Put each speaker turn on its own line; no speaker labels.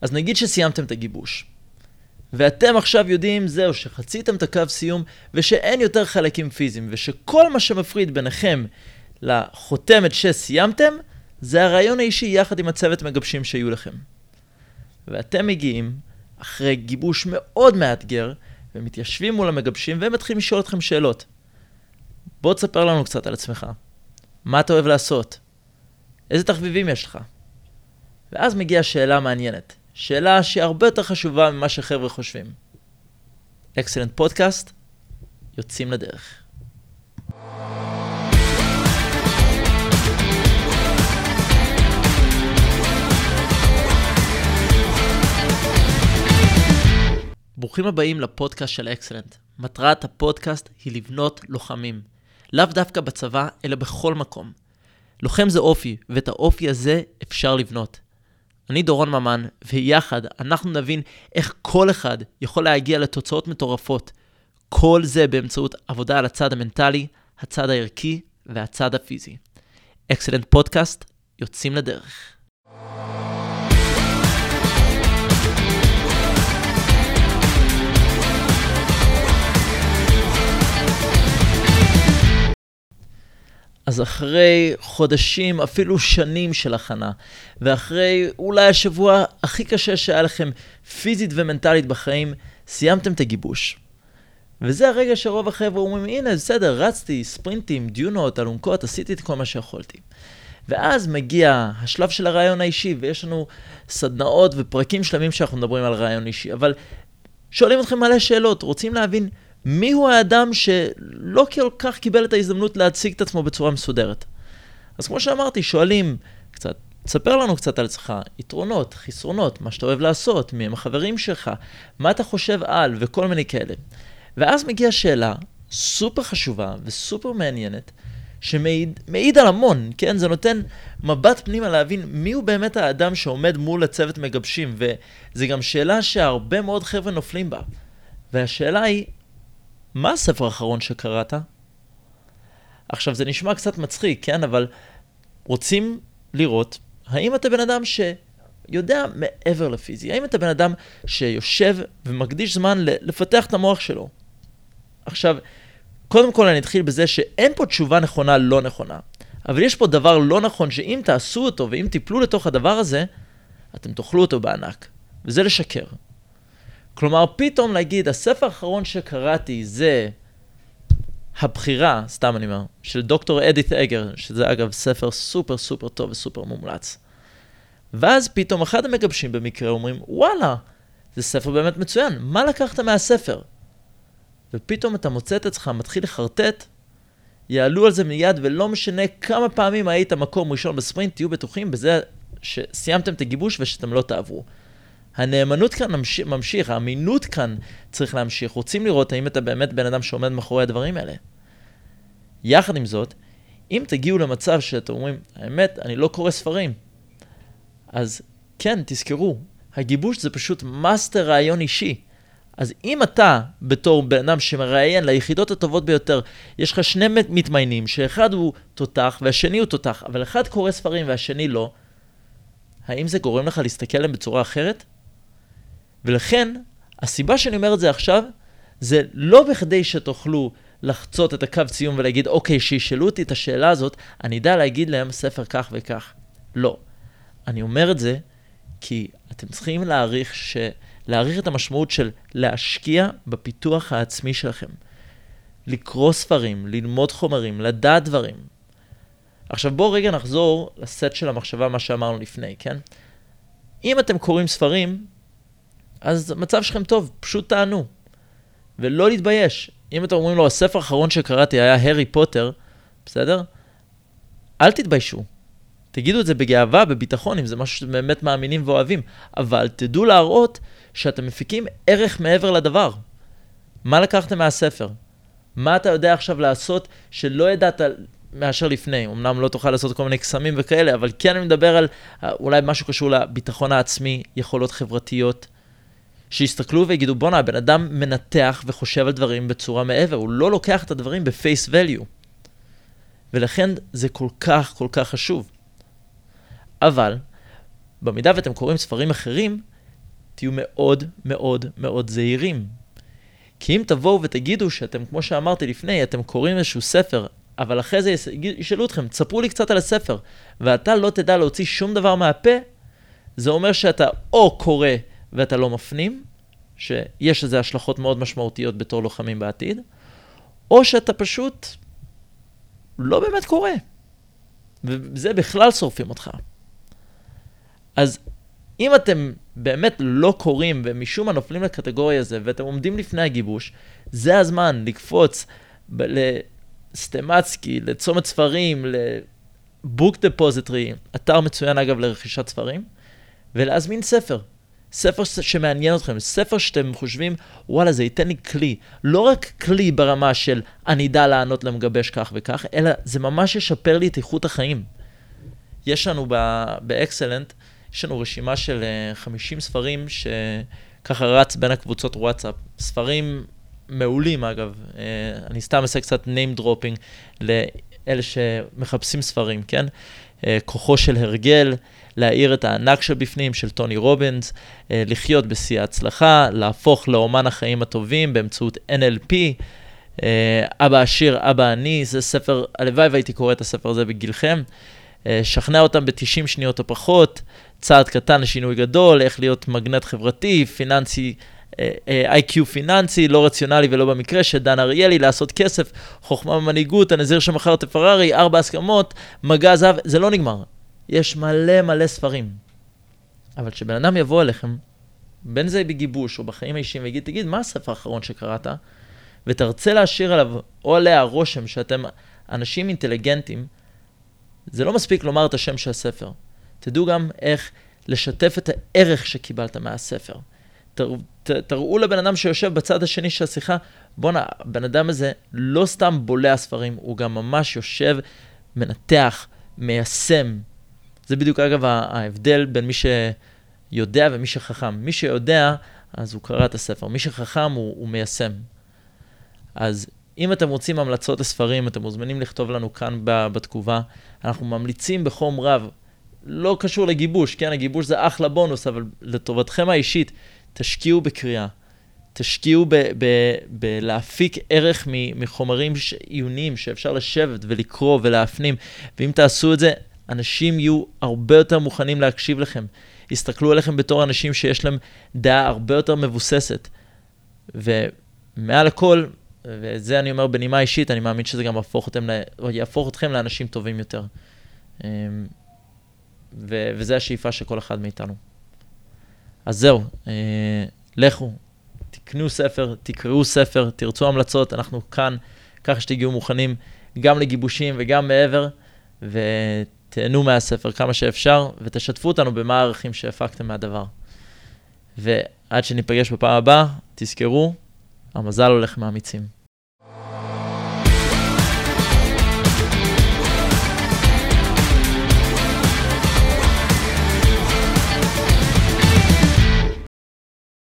אז נגיד שסיימתם את הגיבוש. ואתם עכשיו יודעים, זהו, שחציתם את הקו סיום, ושאין יותר חלקים פיזיים, ושכל מה שמפריד ביניכם לחותמת שסיימתם, זה הרעיון האישי יחד עם הצוות מגבשים שיהיו לכם. ואתם מגיעים, אחרי גיבוש מאוד מאתגר, ומתיישבים מול המגבשים, והם מתחילים לשאול אתכם שאלות. בוא תספר לנו קצת על עצמך. מה אתה אוהב לעשות? איזה תחביבים יש לך? ואז מגיעה שאלה מעניינת. שאלה שהיא הרבה יותר חשובה ממה שחבר'ה חושבים. אקסלנט פודקאסט, יוצאים לדרך. ברוכים הבאים לפודקאסט של אקסלנט. מטרת הפודקאסט היא לבנות לוחמים. לאו דווקא בצבא, אלא בכל מקום. לוחם זה אופי, ואת האופי הזה אפשר לבנות. אני דורון ממן, ויחד אנחנו נבין איך כל אחד יכול להגיע לתוצאות מטורפות. כל זה באמצעות עבודה על הצד המנטלי, הצד הערכי והצד הפיזי. אקסלנט פודקאסט, יוצאים לדרך. אז אחרי חודשים, אפילו שנים של הכנה, ואחרי אולי השבוע הכי קשה שהיה לכם פיזית ומנטלית בחיים, סיימתם את הגיבוש. וזה הרגע שרוב החבר'ה אומרים, הנה, בסדר, רצתי, ספרינטים, דיונות, אלונקות, עשיתי את כל מה שיכולתי. ואז מגיע השלב של הרעיון האישי, ויש לנו סדנאות ופרקים שלמים שאנחנו מדברים על רעיון אישי, אבל שואלים אתכם מלא שאלות, רוצים להבין מי הוא האדם שלא כל כך קיבל את ההזדמנות להציג את עצמו בצורה מסודרת. אז כמו שאמרתי, שואלים קצת, תספר לנו קצת על עצמך, יתרונות, חסרונות, מה שאתה אוהב לעשות, מי הם החברים שלך, מה אתה חושב על, וכל מיני כאלה. ואז מגיעה שאלה סופר חשובה וסופר מעניינת, שמעיד על המון, כן? זה נותן מבט פנימה להבין מי הוא באמת האדם שעומד מול הצוות מגבשים, וזו גם שאלה שהרבה מאוד חבר'ה נופלים בה. והשאלה היא, מה הספר האחרון שקראת? עכשיו, זה נשמע קצת מצחיק, כן? אבל רוצים לראות האם אתה בן אדם שיודע מעבר לפיזי. האם אתה בן אדם שיושב ומקדיש זמן לפתח את המוח שלו. עכשיו, קודם כל אני אתחיל בזה שאין פה תשובה נכונה לא נכונה. אבל יש פה דבר לא נכון שאם תעשו אותו ואם תיפלו לתוך הדבר הזה, אתם תאכלו אותו בענק. וזה לשקר. כלומר, פתאום להגיד, הספר האחרון שקראתי זה הבחירה, סתם אני אומר, של דוקטור אדית אגר, שזה אגב ספר סופר סופר טוב וסופר מומלץ. ואז פתאום אחד המגבשים במקרה אומרים, וואלה, זה ספר באמת מצוין, מה לקחת מהספר? ופתאום אתה מוצא את עצמך מתחיל לחרטט, יעלו על זה מיד, ולא משנה כמה פעמים היית מקום ראשון בספרינט, תהיו בטוחים בזה שסיימתם את הגיבוש ושאתם לא תעברו. הנאמנות כאן ממשיך, ממשיך, האמינות כאן צריך להמשיך. רוצים לראות האם אתה באמת בן אדם שעומד מאחורי הדברים האלה. יחד עם זאת, אם תגיעו למצב שאתם אומרים, האמת, אני לא קורא ספרים, אז כן, תזכרו, הגיבוש זה פשוט מאסטר ריאיון אישי. אז אם אתה, בתור בן אדם שמראיין ליחידות הטובות ביותר, יש לך שני מתמיינים, שאחד הוא תותח והשני הוא תותח, אבל אחד קורא ספרים והשני לא, האם זה גורם לך להסתכל עליהם בצורה אחרת? ולכן, הסיבה שאני אומר את זה עכשיו, זה לא בכדי שתוכלו לחצות את הקו ציון ולהגיד, אוקיי, שישאלו אותי את השאלה הזאת, אני אדע להגיד להם ספר כך וכך. לא. אני אומר את זה כי אתם צריכים להעריך, ש... להעריך את המשמעות של להשקיע בפיתוח העצמי שלכם. לקרוא ספרים, ללמוד חומרים, לדעת דברים. עכשיו בואו רגע נחזור לסט של המחשבה, מה שאמרנו לפני, כן? אם אתם קוראים ספרים, אז המצב שלכם טוב, פשוט תענו. ולא להתבייש. אם אתם אומרים לו, הספר האחרון שקראתי היה הארי פוטר, בסדר? אל תתביישו. תגידו את זה בגאווה, בביטחון, אם זה משהו שאתם באמת מאמינים ואוהבים. אבל תדעו להראות שאתם מפיקים ערך מעבר לדבר. מה לקחתם מהספר? מה אתה יודע עכשיו לעשות שלא ידעת מאשר לפני? אמנם לא תוכל לעשות כל מיני קסמים וכאלה, אבל כן אני מדבר על אולי משהו קשור לביטחון העצמי, יכולות חברתיות, שיסתכלו ויגידו, בואנה, הבן אדם מנתח וחושב על דברים בצורה מעבר, הוא לא לוקח את הדברים בפייס value. ולכן זה כל כך כל כך חשוב. אבל, במידה ואתם קוראים ספרים אחרים, תהיו מאוד מאוד מאוד זהירים. כי אם תבואו ותגידו שאתם, כמו שאמרתי לפני, אתם קוראים איזשהו ספר, אבל אחרי זה ישאלו אתכם, תספרו לי קצת על הספר, ואתה לא תדע להוציא שום דבר מהפה, זה אומר שאתה או קורא ואתה לא מפנים, שיש לזה השלכות מאוד משמעותיות בתור לוחמים בעתיד, או שאתה פשוט לא באמת קורא. וזה בכלל שורפים אותך. אז אם אתם באמת לא קוראים ומשום מה נופלים לקטגוריה הזו ואתם עומדים לפני הגיבוש, זה הזמן לקפוץ לסטמצקי, לצומת ספרים, לבוק דפוזיטרי, אתר מצוין אגב לרכישת ספרים, ולהזמין ספר. ספר שמעניין אתכם, ספר שאתם חושבים, וואלה, זה ייתן לי כלי. לא רק כלי ברמה של אני אדע לענות למגבש כך וכך, אלא זה ממש ישפר לי את איכות החיים. יש לנו באקסלנט, יש לנו רשימה של 50 אה, ספרים שככה רץ בין הקבוצות וואטסאפ. ספרים מעולים, אגב. אה, אני סתם אעשה קצת name dropping לאלה שמחפשים ספרים, כן? אה, כוחו של הרגל, להאיר את הענק שבפנים של טוני רובינס, לחיות בשיא ההצלחה, להפוך לאומן החיים הטובים באמצעות NLP. אבא עשיר, אבא אני, זה ספר, הלוואי והייתי קורא את הספר הזה בגילכם. שכנע אותם ב-90 שניות או פחות, צעד קטן לשינוי גדול, איך להיות מגנט חברתי, פיננסי, איי-קיו פיננסי, לא רציונלי ולא במקרה, של דן אריאלי, לעשות כסף, חוכמה במנהיגות, הנזיר שמכר את הפרארי, ארבע הסכמות, מגע זהב, זה לא נגמר. יש מלא מלא ספרים. אבל כשבן אדם יבוא אליכם, בין זה בגיבוש או בחיים האישיים, ויגיד, תגיד, מה הספר האחרון שקראת? ותרצה להשאיר עליו או עליה רושם שאתם אנשים אינטליגנטים, זה לא מספיק לומר את השם של הספר. תדעו גם איך לשתף את הערך שקיבלת מהספר. ת, תראו לבן אדם שיושב בצד השני של השיחה, בואנה, הבן אדם הזה לא סתם בולע ספרים, הוא גם ממש יושב, מנתח, מיישם. זה בדיוק, אגב, ההבדל בין מי שיודע ומי שחכם. מי שיודע, אז הוא קרא את הספר. מי שחכם, הוא, הוא מיישם. אז אם אתם רוצים המלצות לספרים, אתם מוזמנים לכתוב לנו כאן בתגובה. אנחנו ממליצים בחום רב, לא קשור לגיבוש, כן, הגיבוש זה אחלה בונוס, אבל לטובתכם האישית, תשקיעו בקריאה. תשקיעו בלהפיק ערך מחומרים עיוניים שאפשר לשבת ולקרוא ולהפנים. ואם תעשו את זה, אנשים יהיו הרבה יותר מוכנים להקשיב לכם. יסתכלו עליכם בתור אנשים שיש להם דעה הרבה יותר מבוססת. ומעל הכל, ואת זה אני אומר בנימה אישית, אני מאמין שזה גם יהפוך אתם, יהפוך אתכם לאנשים טובים יותר. אמ, ו- וזה השאיפה של כל אחד מאיתנו. אז זהו, אה, לכו, תקנו ספר, תקראו ספר, תרצו המלצות, אנחנו כאן, ככה שתגיעו מוכנים גם לגיבושים וגם מעבר, ותהנו מהספר כמה שאפשר, ותשתפו אותנו במה הערכים שהפקתם מהדבר. ועד שניפגש בפעם הבאה, תזכרו, המזל הולך מאמיצים.